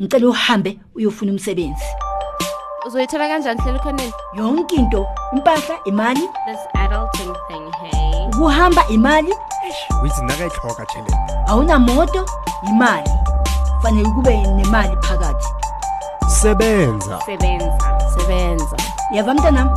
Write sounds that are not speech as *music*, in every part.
ngicela uhambe uyofuna umsebenzi. Uzoyithola kanjani hlela ukhoneni yonke into impahla imali. This adulting thing hey. Ukuhamba imali. Withi nakayitlhoga tšhelete awunamoto imali. Fanele kube nemali phakathi. Sebenza. Sebenza. Sebenza. Yava mntanam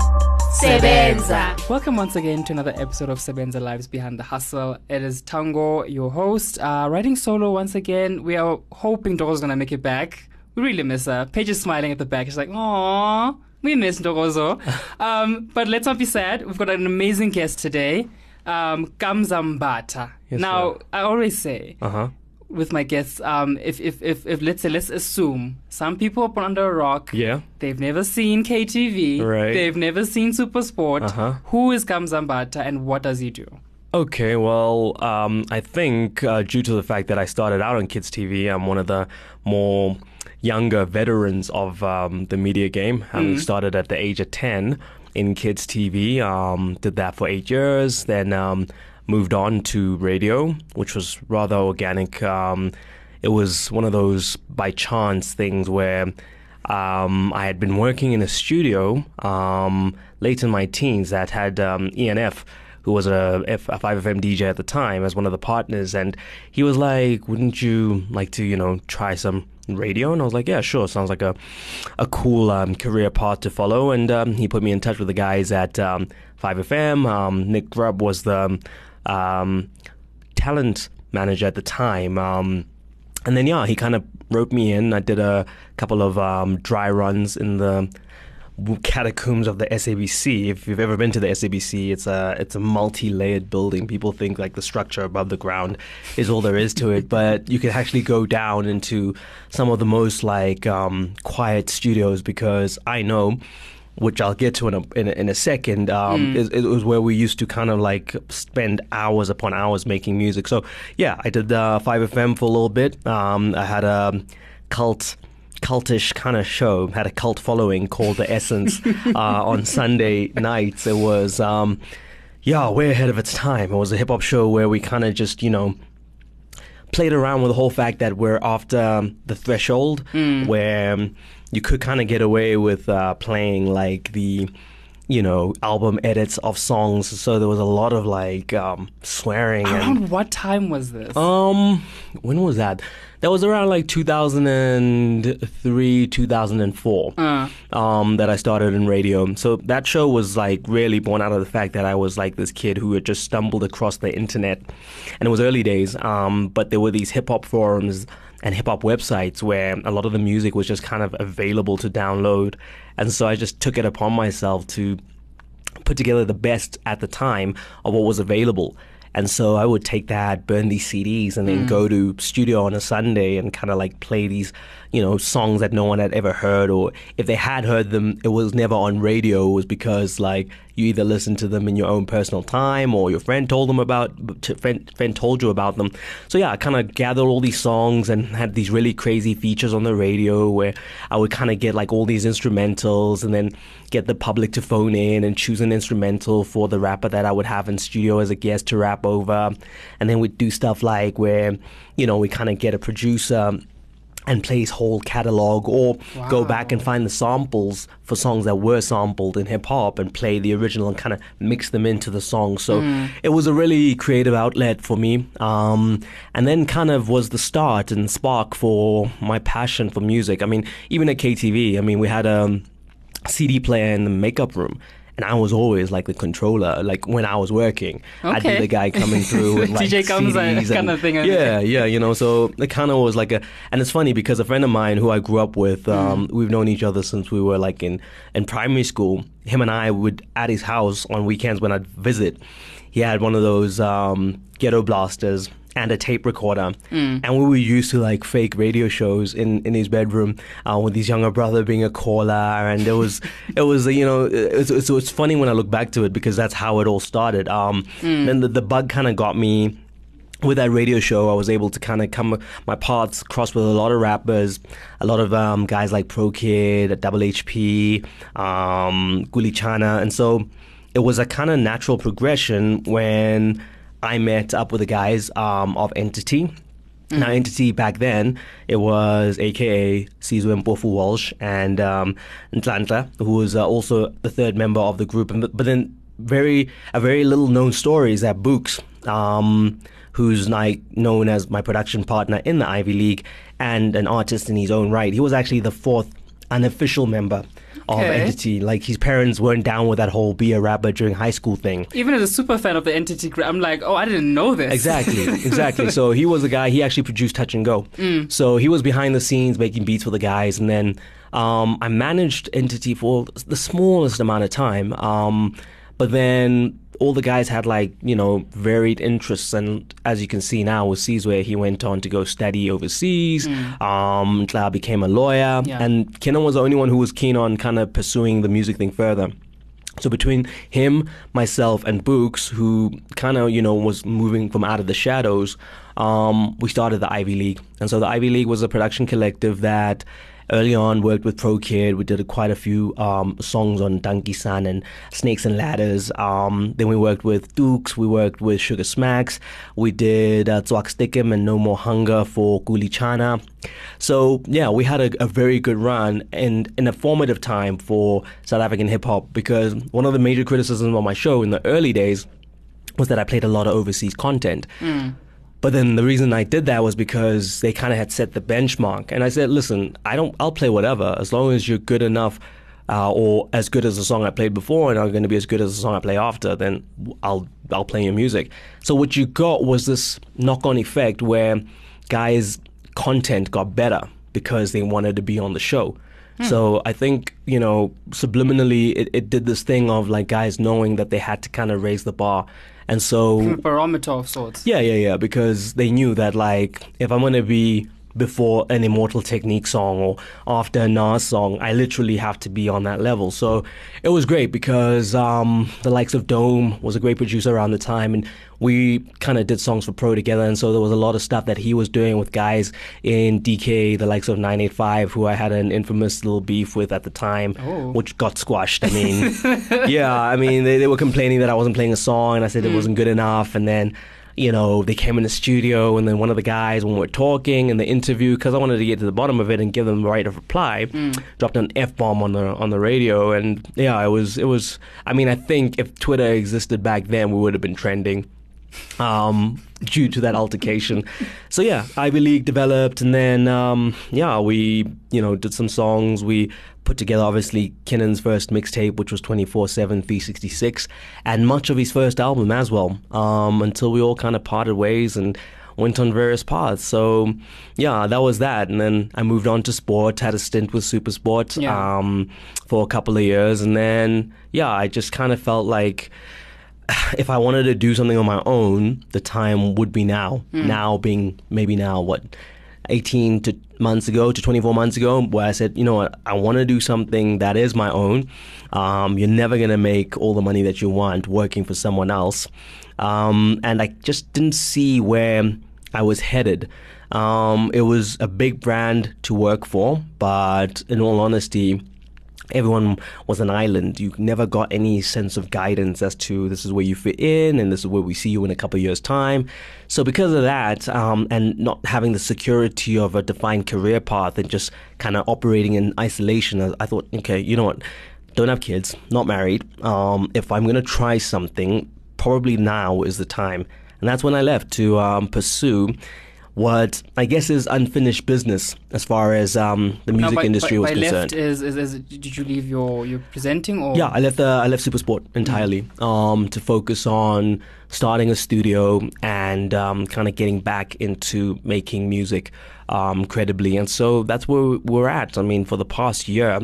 sebenza Welcome once again to another episode of Sebenza Lives Behind the Hustle. It is Tango, your host, uh, writing solo once again. We are hoping Dogo's gonna make it back. We really miss her. Paige is smiling at the back. She's like, "Aww, we miss Dogozo." *laughs* um, but let's not be sad. We've got an amazing guest today, um, Kamza Mbatha. Yes, now, sir. I always say uh-huh with my guests, um, if, if, if, if let's say, let's assume some people are born under a rock. yeah They've never seen KTV. Right. They've never seen Supersport. Uh-huh. Who is Kamza Mbatha and what does he do? Okay, well, um, I think uh, due to the fact that I started out on Kids TV, I'm one of the more younger veterans of um, the media game, having started at the age of 10 in Kids TV. Um, did that for eight years, then um, moved on to radio, which was rather organic. Um, it was one of those by chance things where um, I had been working in a studio um, late in my teens that had um, ENF, who was a, F- a 5FM DJ at the time, as one of the partners. And he was like, Wouldn't you like to, you know, try some radio? And I was like, Yeah, sure. Sounds like a, a cool um, career path to follow. And um, he put me in touch with the guys at um, 5FM. Um, Nick Grubb was the um, talent manager at the time. Um, and then yeah, he kind of wrote me in. I did a couple of um, dry runs in the catacombs of the SABC. If you've ever been to the SABC, it's a it's a multi-layered building. People think like the structure above the ground is all there is to it, but you can actually go down into some of the most like um, quiet studios because I know. Which I'll get to in a in a, in a second. Um, is, it was where we used to kind of like spend hours upon hours making music. So yeah, I did uh, Five FM for a little bit. Um, I had a cult cultish kind of show had a cult following called the essence *laughs* uh, on sunday nights it was um, yeah way ahead of its time it was a hip-hop show where we kind of just you know played around with the whole fact that we're after um, the threshold where um, you could kind of get away with uh, playing like the you know album edits of songs so there was a lot of like um, swearing and Around what time was this? um, when was that? That was around like 2003, 2004. Uh. Um, that I started in radio. So that show was like really born out of the fact that I was like this kid who had just stumbled across the internet, and it was early days. Um, but there were these hip hop forums and hip hop websites where a lot of the music was just kind of available to download, and so I just took it upon myself to put together the best at the time of what was available. And so I would take that, burn these CDs, and then mm. go to studio on a Sunday and kind of like play these, you know, songs that no one had ever heard, or if they had heard them, it was never on radio. It was because like you either listen to them in your own personal time, or your friend told them about, friend, friend told you about them. So yeah, I kind of gathered all these songs and had these really crazy features on the radio where I would kind of get like all these instrumentals and then get the public to phone in and choose an instrumental for the rapper that I would have in studio as a guest to rap over. And then we'd do stuff like where, you know, we kind of get a producer and play his whole catalog or go back and find the samples for songs that were sampled in hip hop and play the original and kind of mix them into the song. So it was a really creative outlet for me. Um, and then kind of was the start and spark for my passion for music. I mean, even at KTV, I mean, we had a CD player in the makeup room. And I was always like the controller, like when I was working, I'd be the guy coming through with *laughs* like DJ comes in, CDs kind of thing. Yeah, yeah, you know. So it kind of was like a, and it's funny because a friend of mine who I grew up with, um, we've known each other since we were like in in primary school. Him and I would at his house on weekends when I'd visit. He had one of those um, ghetto blasters and a tape recorder, and we were used to like fake radio shows in, in his bedroom uh, with his younger brother being a caller, and it was *laughs* it was you know it's, it's, it's funny when I look back to it because that's how it all started. Um, Then the, the bug kind of got me with that radio show, I was able to kind of come my paths cross with a lot of rappers, a lot of um, guys like Pro Kid, Double HP, um, Guli Chana, and so it was a kind of natural progression when I met up with the guys um, of Entity. Now, Entity back then, it was AKA Sizwe Mpofu Walsh and um, Ntlantla, who was uh, also the third member of the group. And, but then, very a very little known story is that Books, um, who's like known as my production partner in the Ivy League and an artist in his own right, he was actually the fourth unofficial member of Okay. Entity. Like his parents weren't down with that whole be a rapper during high school thing. Even as a super fan of the entity, I'm like, oh, I didn't know this. Exactly, *laughs* exactly. so he was the guy. He actually produced Touch and Go. So he was behind the scenes making beats for the guys, and then um, I managed Entity for the smallest amount of time. Um, but then all the guys had like you know varied interests, and as you can see now with where he went on to go study overseas. Um, Tla became a lawyer, Yeah. and Kiernan was the only one who was keen on kind of pursuing the music thing further. So between him, myself, and Books, who kind of you know was moving from out of the shadows, um, we started the Ivy League. And so the Ivy League was a production collective that early on worked with Pro Kid. We did quite a few um, songs on Dankie San and Snakes and Ladders. Um, then we worked with Dukes. We worked with Sugar Smacks. We did uh, Zwak Stickum and No More Hunger for Guli. So yeah, we had a, a very good run and in a formative time for South African hip hop because one of the major criticisms on my show in the early days was that I played a lot of overseas content. But then the reason I did that was because they kind of had set the benchmark, and I said, "Listen, I don't. I'll play whatever as long as you're good enough, uh, or as good as the song I played before, and are going to be as good as the song I play after. Then I'll I'll play your music." So what you got was this knock-on effect where guys' content got better because they wanted to be on the show. So I think you know subliminally it, it did this thing of like guys knowing that they had to kind of raise the bar, and so A barometer of sorts. yeah, yeah, yeah. Because they knew that, like, if I'm gonna be before an Immortal Technique song or after a Nas song, I literally have to be on that level. So it was great because um, the likes of Dome was a great producer around the time, and we kind of did songs for Pro together. And so there was a lot of stuff that he was doing with guys in DK, the likes of 985, who I had an infamous little beef with at the time, Oh. which got squashed. I mean, *laughs* yeah, I mean, they, they were complaining that I wasn't playing a song, and I said it wasn't good enough. And then, you know, they came in the studio, and then one of the guys, when we were talking in the interview, because I wanted to get to the bottom of it and give them the right of reply, mm. dropped an f bomb on the on the radio, and yeah, it was it was. I mean, I think if Twitter existed back then, we would have been trending um, due to that altercation. So yeah, Ivy League developed, and then um, yeah, we you know did some songs. We put together obviously Kiernan's first mixtape, which was 24/7 366, and much of his first album as well. Um, until we all kind of parted ways and went on various paths. So yeah, that was that, and then I moved on to sport. Had a stint with Super Sport Yeah. um, for a couple of years, and then yeah, I just kind of felt like *sighs* if I wanted to do something on my own, the time would be now. Now being maybe now what 18 to months ago to 24 months ago, where I said, you know what, I want to do something that is my own. Um, you're never gonna make all the money that you want working for someone else, um, and I just didn't see where I was headed. Um, it was a big brand to work for, but in all honesty, everyone was an island. You never got any sense of guidance as to this is where you fit in and this is where we see you in a couple of years' time. So because of that, um, and not having the security of a defined career path and just kind of operating in isolation, I, thought, okay, you know what? Don't have kids, not married. Um, if I'm gonna try something, probably now is the time. And that's when I left to um, pursue what I guess is unfinished business as far as um, the music Now, by- industry by, was by concerned. left is, is, is did you leave your your presenting or Yeah, I left. Uh, I left Supersport entirely um, to focus on starting a studio and um, kind of getting back into making music um, credibly. And so that's where we're at. I mean, for the past year,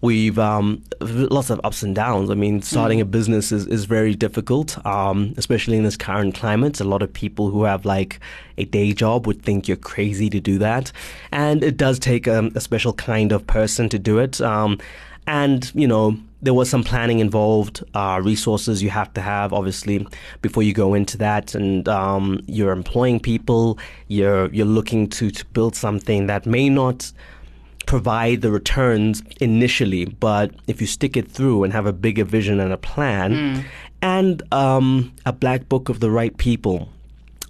we've um, lots of ups and downs. I mean, starting a business is, is very difficult, um, especially in this current climate. A lot of people who have like a day job would think you're crazy to do that, and it does take um, a special kind of person to do it. Um, and you know there was some planning involved uh, resources you have to have obviously before you go into that and um, you're employing people you're you're looking to, to build something that may not provide the returns initially but if you stick it through and have a bigger vision and a plan and um, a black book of the right people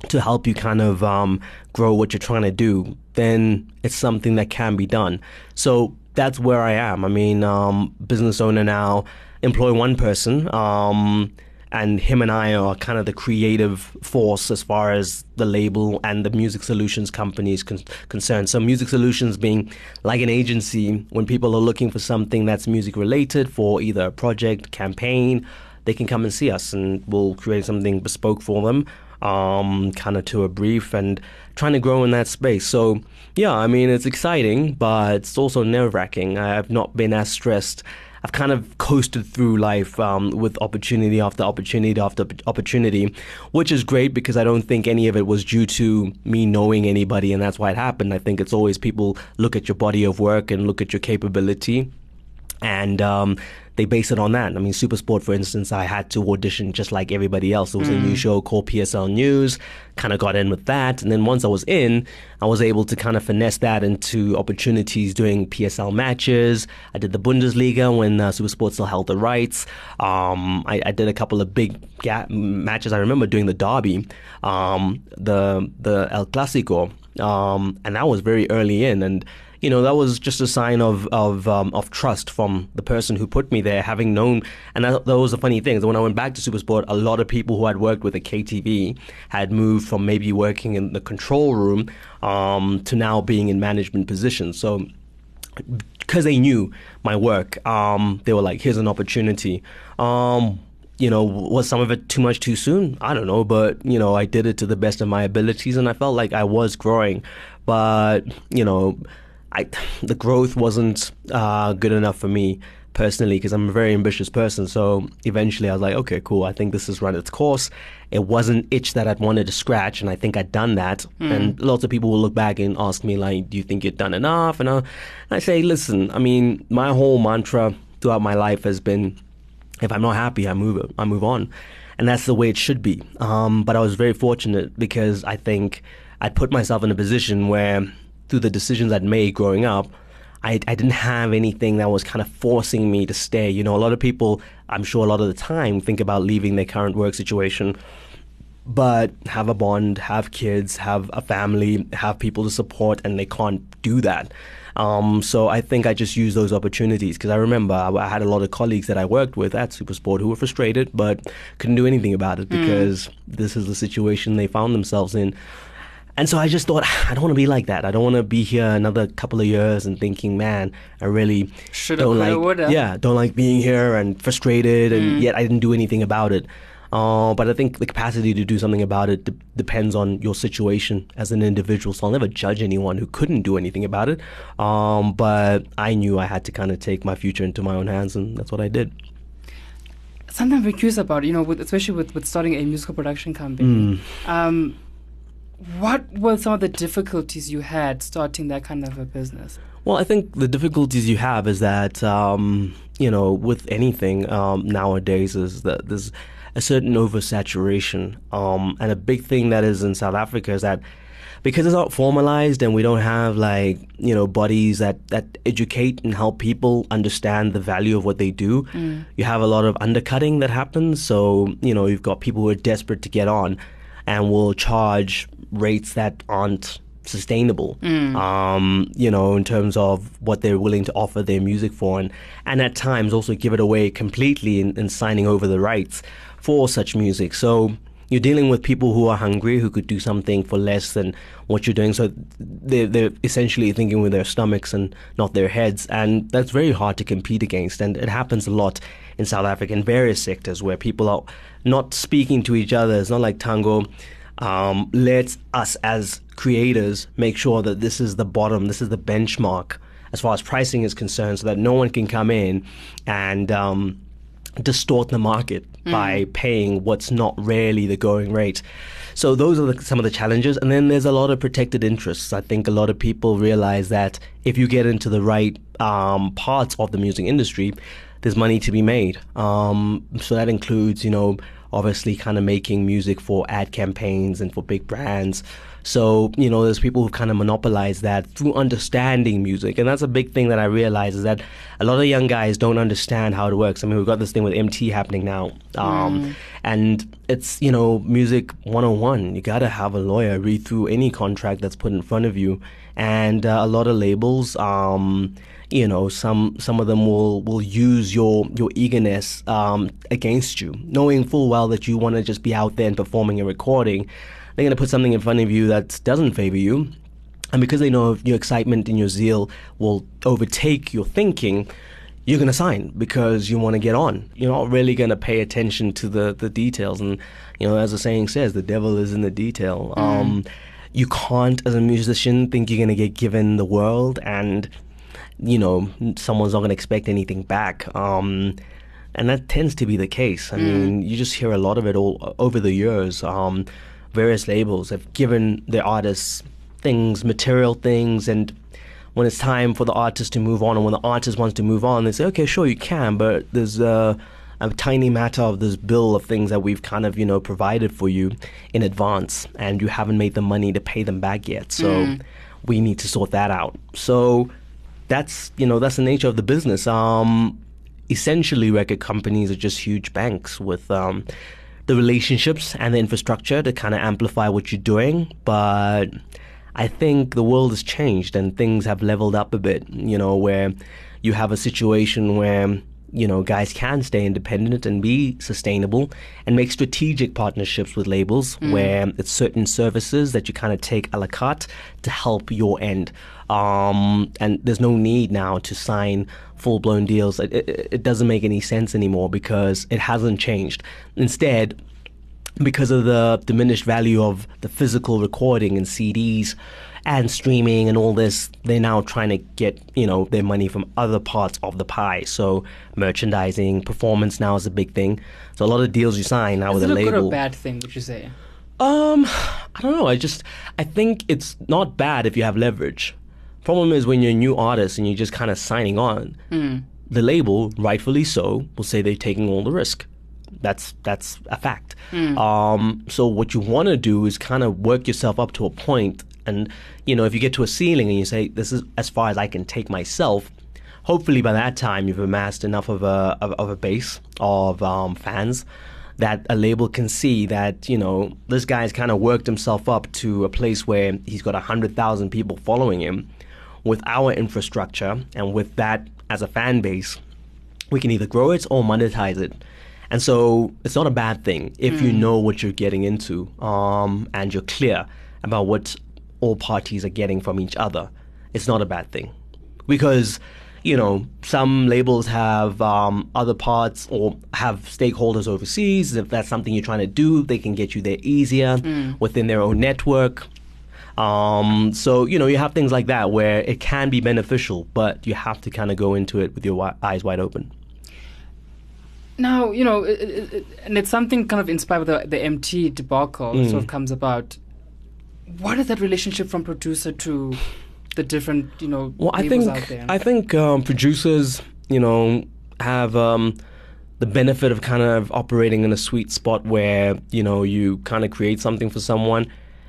to help you kind of um, grow what you're trying to do, then it's something that can be done. So that's where I am. I mean, um, business owner now, employ one person. Um, and him and I are kind of the creative force as far as the label and the music solutions company is con- concerned. So, music solutions being like an agency when people are looking for something that's music related for either a project, campaign, they can come and see us and we'll create something bespoke for them, um, kind of to a brief and trying to grow in that space. So, yeah, I mean, it's exciting, but it's also nerve wracking. I've not been as stressed I've kind of coasted through life um, with opportunity after opportunity after opportunity, which is great because I don't think any of it was due to me knowing anybody and that's why it happened. I think it's always people look at your body of work and look at your capability and um, they base it on that. I mean, Supersport, for instance, I had to audition just like everybody else. There was mm. a new mm. show called PSL News, kind of got in with that. And then once I was in, I was able to kind of finesse that into opportunities doing PSL matches. I did the Bundesliga when uh, Supersport still held the rights. Um, I, I, did a couple of big ga- matches. I remember doing the Derby, um, the, the El Clasico. Um, and that was very early in. And you know that was just a sign of of um, of trust from the person who put me there, having known. And that, that was the funny thing. When I went back to Supersport, a lot of people who had worked with the KTV had moved from maybe working in the control room um, to now being in management positions. So because they knew my work, um, they were like, "Here's an opportunity." Um, you know, was some of it too much too soon? I don't know, but you know, I did it to the best of my abilities, and I felt like I was growing. But you know, I the growth wasn't uh, good enough for me personally because I'm a very ambitious person. So eventually I was like, okay, cool. I think this has run its course. It wasn't itch that I'd wanted to scratch, and I think I'd done that. Mm. And lots of people will look back and ask me like, do you think you've done enough? And I, and I say, listen, I mean, my whole mantra throughout my life has been, if I'm not happy, I move I move on, and that's the way it should be. Um, but I was very fortunate because I think I put myself in a position where through the decisions I'd made growing up, I, I didn't have anything that was kind of forcing me to stay. You know, a lot of people, I'm sure a lot of the time, think about leaving their current work situation, but have a bond, have kids, have a family, have people to support, and they can't do that. Um, so I think I just used those opportunities because I remember I, I, had a lot of colleagues that I worked with at Supersport who were frustrated but couldn't do anything about it mm. because mm. this is the situation they found themselves in. And so I just thought, I don't want to be like that. I don't want to be here another couple of years and thinking, man, I really Should don't like, woulda. yeah, don't like being here and frustrated, and mm. yet I didn't do anything about it. Uh, but I think the capacity to do something about it de- depends on your situation as an individual. So I'll never judge anyone who couldn't do anything about it. Um, but I knew I had to kind of take my future into my own hands, and that's what I did. Something I'm very curious about, you know, with, especially with, with starting a musical production company. Mm. Um, what were some of the difficulties you had starting that kind of a business? Well, I think the difficulties you have is that, um, you know, with anything um, nowadays, is that there's a certain oversaturation. Um, and a big thing that is in South Africa is that because it's not formalized and we don't have like you know bodies that that educate and help people understand the value of what they do mm. you have a lot of undercutting that happens so you know you've got people who are desperate to get on and will charge rates that aren't sustainable, mm. um, you know, in terms of what they're willing to offer their music for, and, and at times also give it away completely in, in signing over the rights for such music. So you're dealing with people who are hungry, who could do something for less than what you're doing. So they're, they're essentially thinking with their stomachs and not their heads. And that's very hard to compete against. And it happens a lot in South Africa in various sectors where people are not speaking to each other. It's not like tango um, let us as creators make sure that this is the bottom, this is the benchmark as far as pricing is concerned, so that no one can come in and um, distort the market mm. by paying what's not really the going rate. So those are the, some of the challenges, and then there's a lot of protected interests. I think a lot of people realize that if you get into the right um, parts of the music industry, there's money to be made. Um, so that includes, you know, obviously kind of making music for ad campaigns and for big brands. So, you know, there's people who kind of monopolize that through understanding music. And that's a big thing that I realize is that a lot of young guys don't understand how it works. I mean, we've got this thing with Emtee happening now. Um, And it's, you know, music 101. You got to have a lawyer read through any contract that's put in front of you. And uh, a lot of labels, um, you know, some some of them will will use your your eagerness um, against you, knowing full well that you want to just be out there and performing and recording. They're going to put something in front of you that doesn't favor you, and because they know your excitement and your zeal will overtake your thinking, you're going to sign because you want to get on. You're not really going to pay attention to the, the details. And, you know, as the saying says, the devil is in the detail. Um, you can't, as a musician, think you're going to get given the world and, you know, someone's not going to expect anything back. Um, and that tends to be the case. I mean, you just hear a lot of it all over the years. Um, various labels have given their artists things, material things, and when it's time for the artist to move on, and when the artist wants to move on, they say, okay, sure, you can, but there's a, a tiny matter of this bill of things that we've kind of, you know, provided for you in advance, and you haven't made the money to pay them back yet. So we need to sort that out. So that's, you know, that's the nature of the business. Um, essentially, record companies are just huge banks with um, the relationships and the infrastructure to kind of amplify what you're doing, but I think the world has changed and things have leveled up a bit, you know, where you have a situation where, you know, guys can stay independent and be sustainable and make strategic partnerships with labels where it's certain services that you kind of take a la carte to help your end. Um, and there's no need now to sign full blown deals. It, it, it doesn't make any sense anymore because it hasn't changed. Instead, because of the diminished value of the physical recording and CDs and streaming and all this, they're now trying to get you know their money from other parts of the pie. So merchandising, performance now is a big thing. So a lot of deals you sign now Is with it a a good label. or bad thing, would you say? Um, I don't know. I just I think it's not bad if you have leverage. Problem is when you're a new artist and you're just kind of signing on, the label, rightfully so, will say they're taking all the risk. That's that's a fact. Um, so what you want to do is kind of work yourself up to a point, and you know if you get to a ceiling and you say this is as far as I can take myself, hopefully by that time you've amassed enough of a of, of a base of um, fans that a label can see that you know this guy's kind of worked himself up to a place where he's got a hundred thousand people following him. With our infrastructure and with that as a fan base, we can either grow it or monetize it. And so it's not a bad thing if you know what you're getting into um, and you're clear about what all parties are getting from each other. It's not a bad thing because you know some labels have um, other parts or have stakeholders overseas. If that's something you're trying to do, they can get you there easier within their own network. Um, so you know you have things like that where it can be beneficial, but you have to kind of go into it with your wi- eyes wide open. Now, you know, it, it, it- and it's something kind of inspired by the, the Emtee debacle Mm. sort of comes about. What is that relationship from producer to the different, you know, Well, I think? I think um, producers, you know, have um, the benefit of kind of operating in a sweet spot where you know you kind of create something for someone,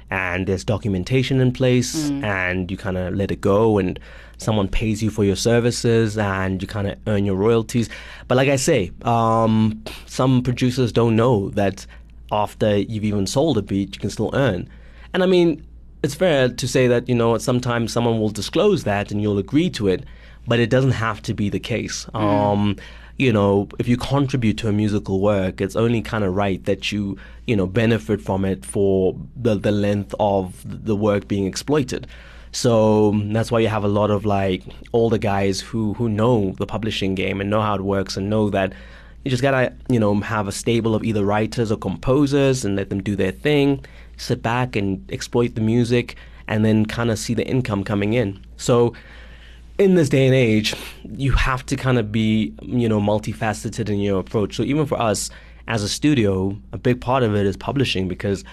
and there's documentation in place, and you kind of let it go, and someone pays you for your services, and you kind of earn your royalties. But like I say, um, some producers don't know that after you've even sold a beat, you can still earn. And I mean, it's fair to say that you know sometimes someone will disclose that and you'll agree to it, but it doesn't have to be the case. Um, you know, if you contribute to a musical work, it's only kind of right that you you know benefit from it for the the length of the work being exploited. So that's why you have a lot of like older guys who who know the publishing game and know how it works and know that you just gotta you know have a stable of either writers or composers and let them do their thing sit back and exploit the music and then kind of see the income coming in. So in this day and age you have to kind of be you know multifaceted in your approach. So even for us as a studio a big part of it is publishing because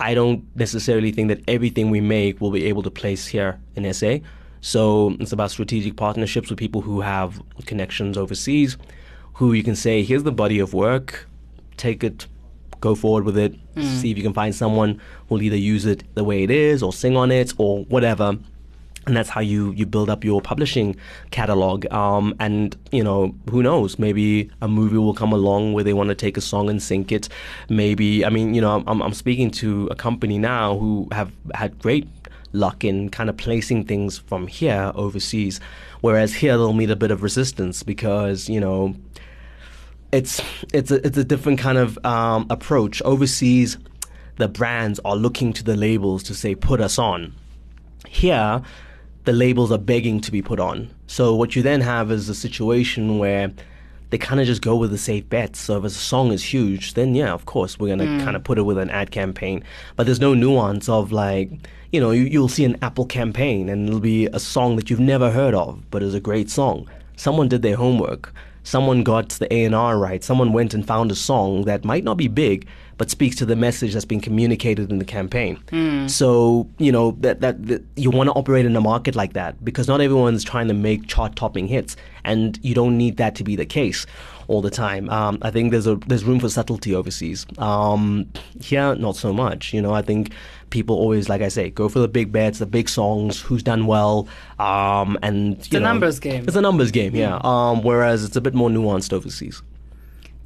i don't necessarily think that everything we make will be able to place here in sa so it's about strategic partnerships with people who have connections overseas who you can say, here's the body of work, take it, go forward with it. See if you can find someone who'll either use it the way it is, or sing on it, or whatever. And that's how you, you build up your publishing catalog. Um, and, you know, who knows? Maybe a movie will come along where they want to take a song and sync it. Maybe, I mean, you know, I'm, I'm speaking to a company now who have had great luck in kind of placing things from here overseas. Whereas here they'll meet a bit of resistance because, you know, it's it's a, it's a different kind of um, approach. Overseas, the brands are looking to the labels to say, put us on. Here, the labels are begging to be put on. So what you then have is a situation where they kind of just go with the safe bets. So if a song is huge, then yeah, of course we're gonna kind of put it with an ad campaign. But there's no nuance of like, you know, you, you'll see an Apple campaign and it'll be a song that you've never heard of, but is a great song. Someone did their homework. Someone got the A and R right. Someone went and found a song that might not be big, but speaks to the message that's been communicated in the campaign. Hmm. So you know that, that that you want to operate in a market like that because not everyone's trying to make chart-topping hits, and you don't need that to be the case all the time. Um, I think there's a there's room for subtlety overseas. Um, here, not so much. You know, I think people always, like I say, go for the big bets, the big songs, who's done well, um, and you a know, numbers game. It's a numbers game, yeah. Um, whereas it's a bit more nuanced overseas.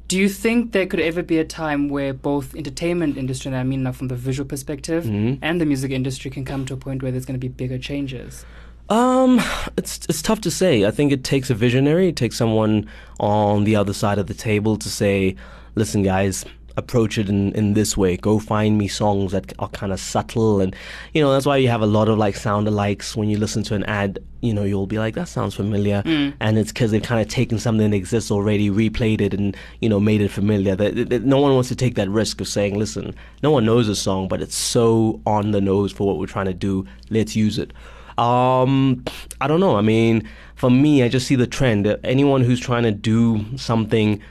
Do you think there could ever be a time where both entertainment industry, and I mean now from the visual perspective, Mm-hmm. and the music industry can come to a point where there's going to be bigger changes? Um, it's it's tough to say. I think it takes a visionary. It takes someone on the other side of the table to say, "Listen, guys, approach it in, in this way. Go find me songs that are kind of subtle." And you know that's why you have a lot of like sound alikes when you listen to an ad. You know you'll be like, "That sounds familiar," and it's because they've kind of taken something that exists already, replayed it, and you know made it familiar. That no one wants to take that risk of saying, "Listen, no one knows this song, but it's so on the nose for what we're trying to do. Let's use it." Um, I don't know. I mean, for me, I just see the trend. Anyone who's trying to do something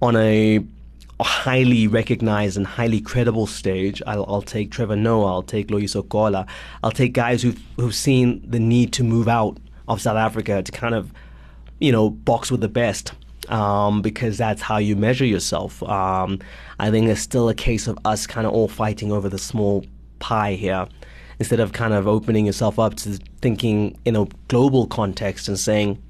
on a highly recognized and highly credible stage, I'll, I'll take Trevor Noah, I'll take Loyiso Gola, I'll take guys who've, who've seen the need to move out of South Africa to kind of, you know, box with the best. Um, because that's how you measure yourself. Um, I think it's still a case of us kind of all fighting over the small pie here instead of kind of opening yourself up to thinking in a global context and saying,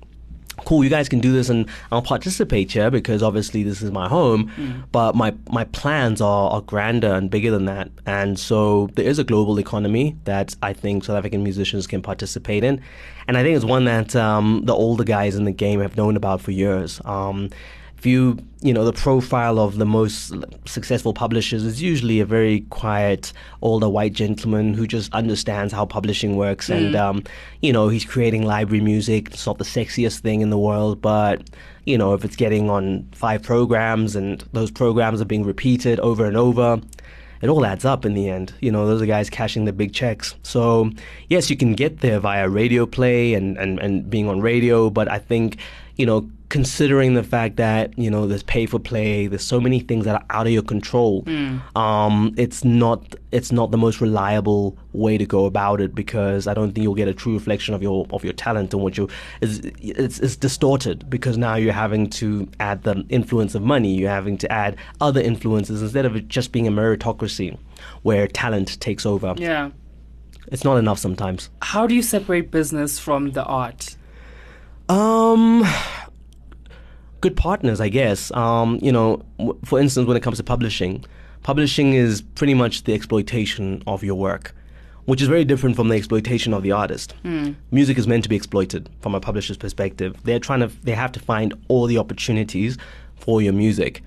cool, you guys can do this and I'll participate here because obviously this is my home, but my, my plans are, are grander and bigger than that. And so there is a global economy that I think South African musicians can participate in. And I think it's one that um, the older guys in the game have known about for years. Um, if you you know the profile of the most successful publishers is usually a very quiet older white gentleman who just understands how publishing works and um, you know he's creating library music it's not the sexiest thing in the world but you know if it's getting on five programs and those programs are being repeated over and over it all adds up in the end. You know, those are guys cashing the big checks. So, yes, you can get there via radio play and, and, and being on radio, but I think, you know, considering the fact that, you know, there's pay for play, there's so many things that are out of your control, um, it's not it's not the most reliable way to go about it because I don't think you'll get a true reflection of your of your talent and what you is it's, it's distorted because now you're having to add the influence of money, you're having to add other influences instead of it just being a meritocracy where talent takes over. Yeah. It's not enough sometimes. How do you separate business from the art? Um, good partners, I guess. Um, you know, for instance, when it comes to publishing, publishing is pretty much the exploitation of your work, which is very different from the exploitation of the artist. Music is meant to be exploited from a publisher's perspective. They're trying to, they have to find all the opportunities for your music.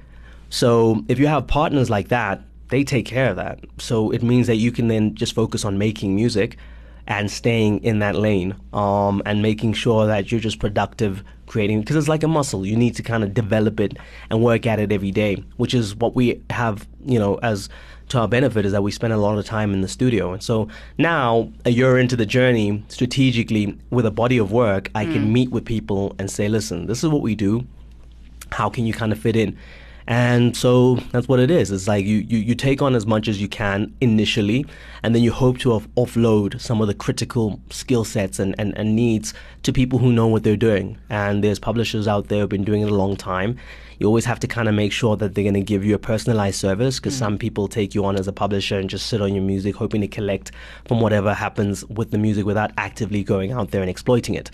So if you have partners like that, they take care of that. So it means that you can then just focus on making music and staying in that lane um, and making sure that you're just productive creating because it's like a muscle. You need to kind of develop it and work at it every day which is what we have you know as to our benefit is that we spend a lot of time in the studio. And so now a year into the journey strategically with a body of work i can meet with people and say listen this is what we do. How can you kind of fit in And so that's what it is. It's like you, you, you take on as much as you can initially, and then you hope to off- offload some of the critical skill sets and, and, and needs to people who know what they're doing. And there's publishers out there who've been doing it a long time. You always have to kind of make sure that they're going to give you a personalized service because some mm. people take you on as a publisher and just sit on your music hoping to collect from whatever happens with the music without actively going out there and exploiting it.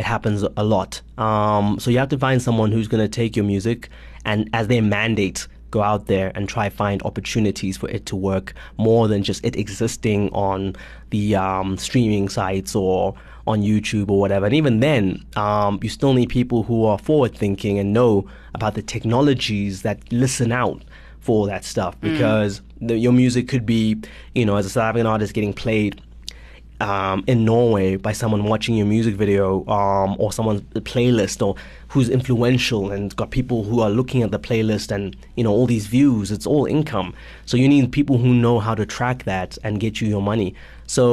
It happens a lot. Um, so you have to find someone who's going to take your music and, as their mandate, go out there and try find opportunities for it to work more than just it existing on the um, streaming sites or on YouTube or whatever. And even then, um, you still need people who are forward thinking and know about the technologies that listen out for that stuff because the, your music could be, you know, as a South African artist getting played um, in Norway by someone watching your music video um, or someone's playlist or who's influential and got people who are looking at the playlist and you know all these views. It's all income. So you need people who know how to track that and get you your money so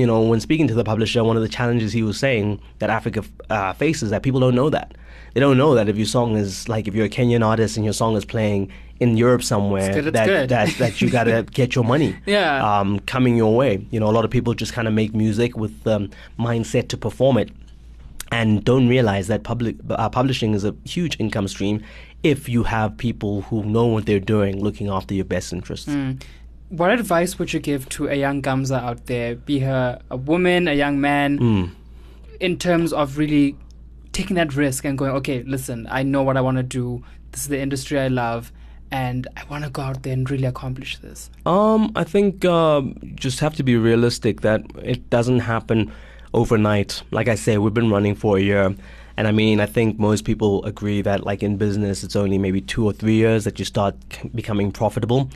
you know when speaking to the publisher one of the challenges he was saying that Africa uh, faces that people don't know that they don't know that if your song is like if you're a Kenyan artist and your song is playing in Europe somewhere It's good, it's that, good. that that you gotta *laughs* get your money Yeah. um, coming your way. You know, a lot of people just kind of make music with um, mindset to perform it, and don't realize that public uh, publishing is a huge income stream if you have people who know what they're doing, looking after your best interests. Mm. What advice would you give to a young Kamza out there, be her a woman, a young man, Mm. in terms of really taking that risk and going, okay, listen, I know what I want to do. This is the industry I love, and I want to go out there and really accomplish this. Um, I think um, just have to be realistic that it doesn't happen overnight. Like I say, we've been running for a year. And I mean, I think most people agree that, like in business, it's only maybe two or three years that you start c- becoming profitable.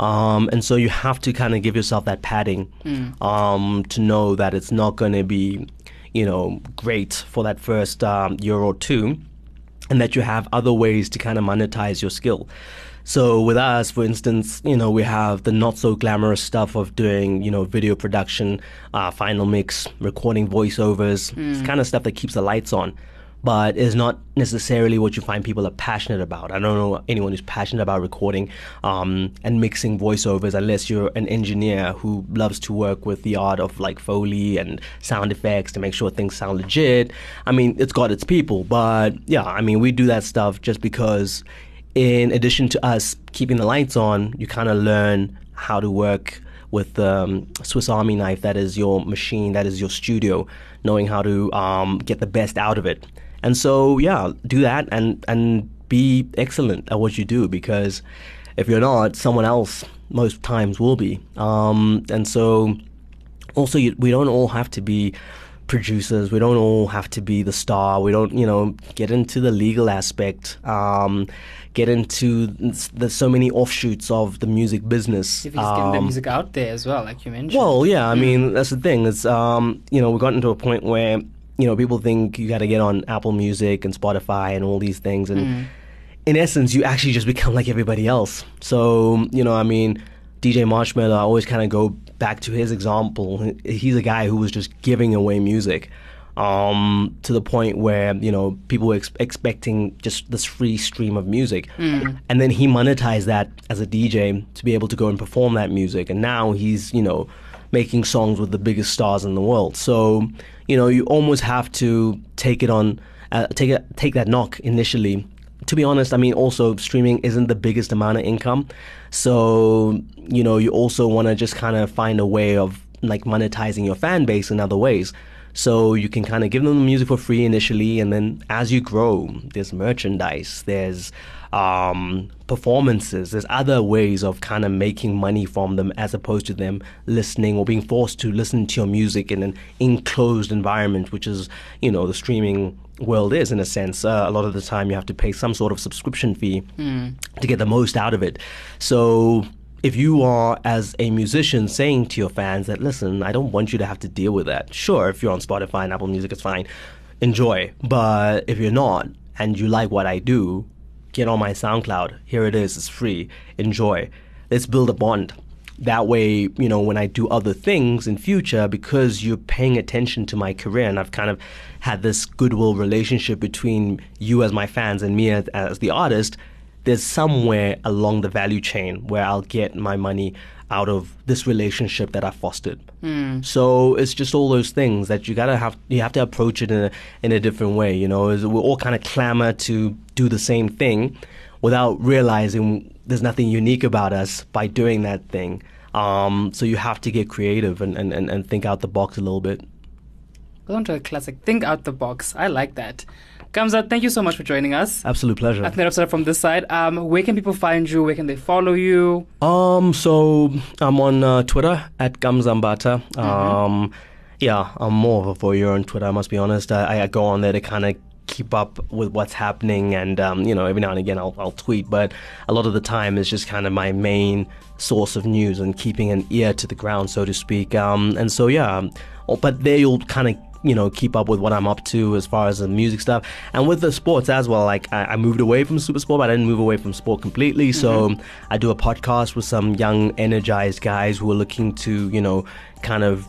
Um, and so you have to kind of give yourself that padding um, to know that it's not going to be, you know, great for that first um, year or two and that you have other ways to kind of monetize your skill. So with us, for instance, you know, we have the not so glamorous stuff of doing, you know, video production, uh, final mix, recording voiceovers, it's kind of stuff that keeps the lights on, but is not necessarily what you find people are passionate about. I don't know anyone who's passionate about recording um, and mixing voiceovers unless you're an engineer who loves to work with the art of like Foley and sound effects to make sure things sound legit. I mean, it's got its people, but yeah, I mean, we do that stuff just because in addition to us keeping the lights on, you kind of learn how to work with the um, Swiss Army knife that is your machine, that is your studio, knowing how to um, get the best out of it. And so, yeah, do that and, and be excellent at what you do because if you're not, someone else most times will be. Um, and so, also you, we don't all have to be producers we don't all have to be the star we don't you know get into the legal aspect um, get into the so many offshoots of the music business If he's getting the Um, music out there as well, like you mentioned. well, yeah, I mean that's the thing. It's um, you know, we've gotten to a point where you know people think you got to get on Apple Music and Spotify and all these things, and in essence, you actually just become like everybody else. So you know, I mean, DJ Marshmello, I always kind of go back to his example. He's a guy who was just giving away music. Um, to the point where you know people were ex- expecting just this free stream of music, and then he monetized that as a DJ to be able to go and perform that music, and now he's you know making songs with the biggest stars in the world. So you know you almost have to take it on, uh, take it, take that knock initially. To be honest, I mean also streaming isn't the biggest amount of income, so you know you also want to just kind of find a way of like monetizing your fan base in other ways. So you can kind of give them the music for free initially, and then as you grow, there's merchandise, there's um, performances, there's other ways of kind of making money from them as opposed to them listening or being forced to listen to your music in an enclosed environment, which is, you know, the streaming world is in a sense. Uh, a lot of the time you have to pay some sort of subscription fee to get the most out of it. So if you are as a musician saying to your fans that listen i don't want you to have to deal with that. Sure if you're on spotify and apple music it's fine. Enjoy. But if you're not and you like what i do get on my soundcloud. Here it is. It's free. Enjoy. Let's build a bond. That way you know when i do other things in future because you're paying attention to my career and i've kind of had this goodwill relationship between you as my fans and me as, as the artist there's somewhere along the value chain where I'll get my money out of this relationship that I fostered. So it's just all those things that you gotta have. You have to approach it in a in a different way. You know, Is we're all kind of clamor to do the same thing, without realizing there's nothing unique about us by doing that thing. Um, so you have to get creative and, and, and, and think out the box a little bit. Go on to a classic. Think out the box. I like that. Kamza, thank you so much for joining us. Absolute pleasure. That start from this side. Um, where can people find you? Where can they follow you? Um, so I'm on uh, Twitter at Gamzambata. Um, yeah, I'm more of a voyeur on Twitter. I must be honest. I, I go on there to kind of keep up with what's happening, and um, you know, every now and again I'll, I'll tweet. But a lot of the time, it's just kind of my main source of news and keeping an ear to the ground, so to speak. Um, and so yeah, um, oh, but there you'll kind of you know keep up with what I'm up to as far as the music stuff and with the sports as well. Like I, I moved away from SuperSport, but I didn't move away from sport completely. So mm-hmm. I do a podcast with some young, energized guys who are looking to you know kind of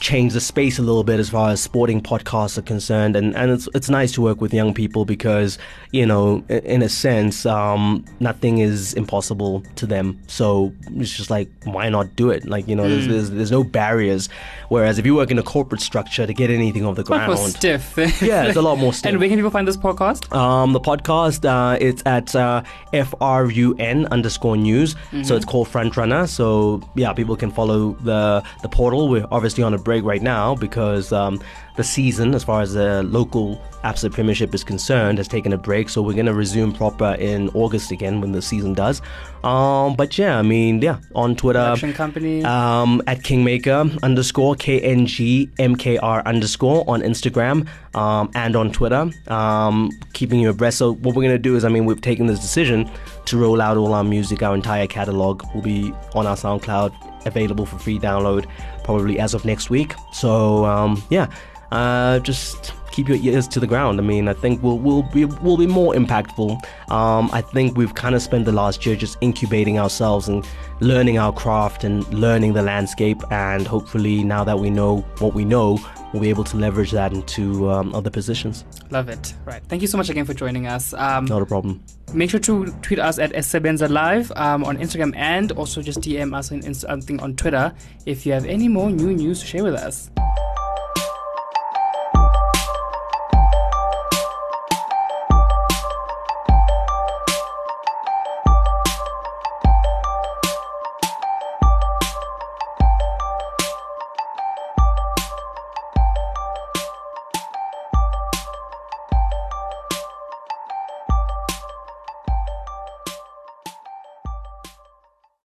change the space a little bit as far as sporting podcasts are concerned and, and it's it's nice to work with young people because you know in a sense um, nothing is impossible to them so it's just like why not do it like you know there's, there's there's no barriers whereas if you work in a corporate structure to get anything off the Much more stiff. *laughs* yeah it's a lot more stiff and where can people find this podcast? um, the podcast, uh, it's at uh, FRUN underscore news. So it's called Frontrunner. So yeah, people can follow the the portal. We're obviously on a break right now because um, the season, as far as the local Absa Premiership is concerned, has taken a break. So we're going to resume proper in August again when the season does. Um, but yeah, I mean, yeah, on Twitter. Production company. Um, at Kingmaker underscore K N G M K R underscore on Instagram um, and on Twitter, um, keeping you abreast. So what we're gonna do is, I mean, we've taken this decision to roll out all our music, our entire catalog will be on our SoundCloud, available for free download, probably as of next week. So um, yeah, uh, just keep your ears to the ground. I mean, I think we'll we'll be we'll be more impactful. Um, I think we've kind of spent the last year just incubating ourselves and learning our craft and learning the landscape. And hopefully, now that we know what we know, we'll be able to leverage that into um, other positions. Love it. Right. Thank you so much again for joining us. Um, Not a problem. Make sure to tweet us at Sebenza Live um, on Instagram and also just DM us on something on Twitter if you have any more new news to share with us.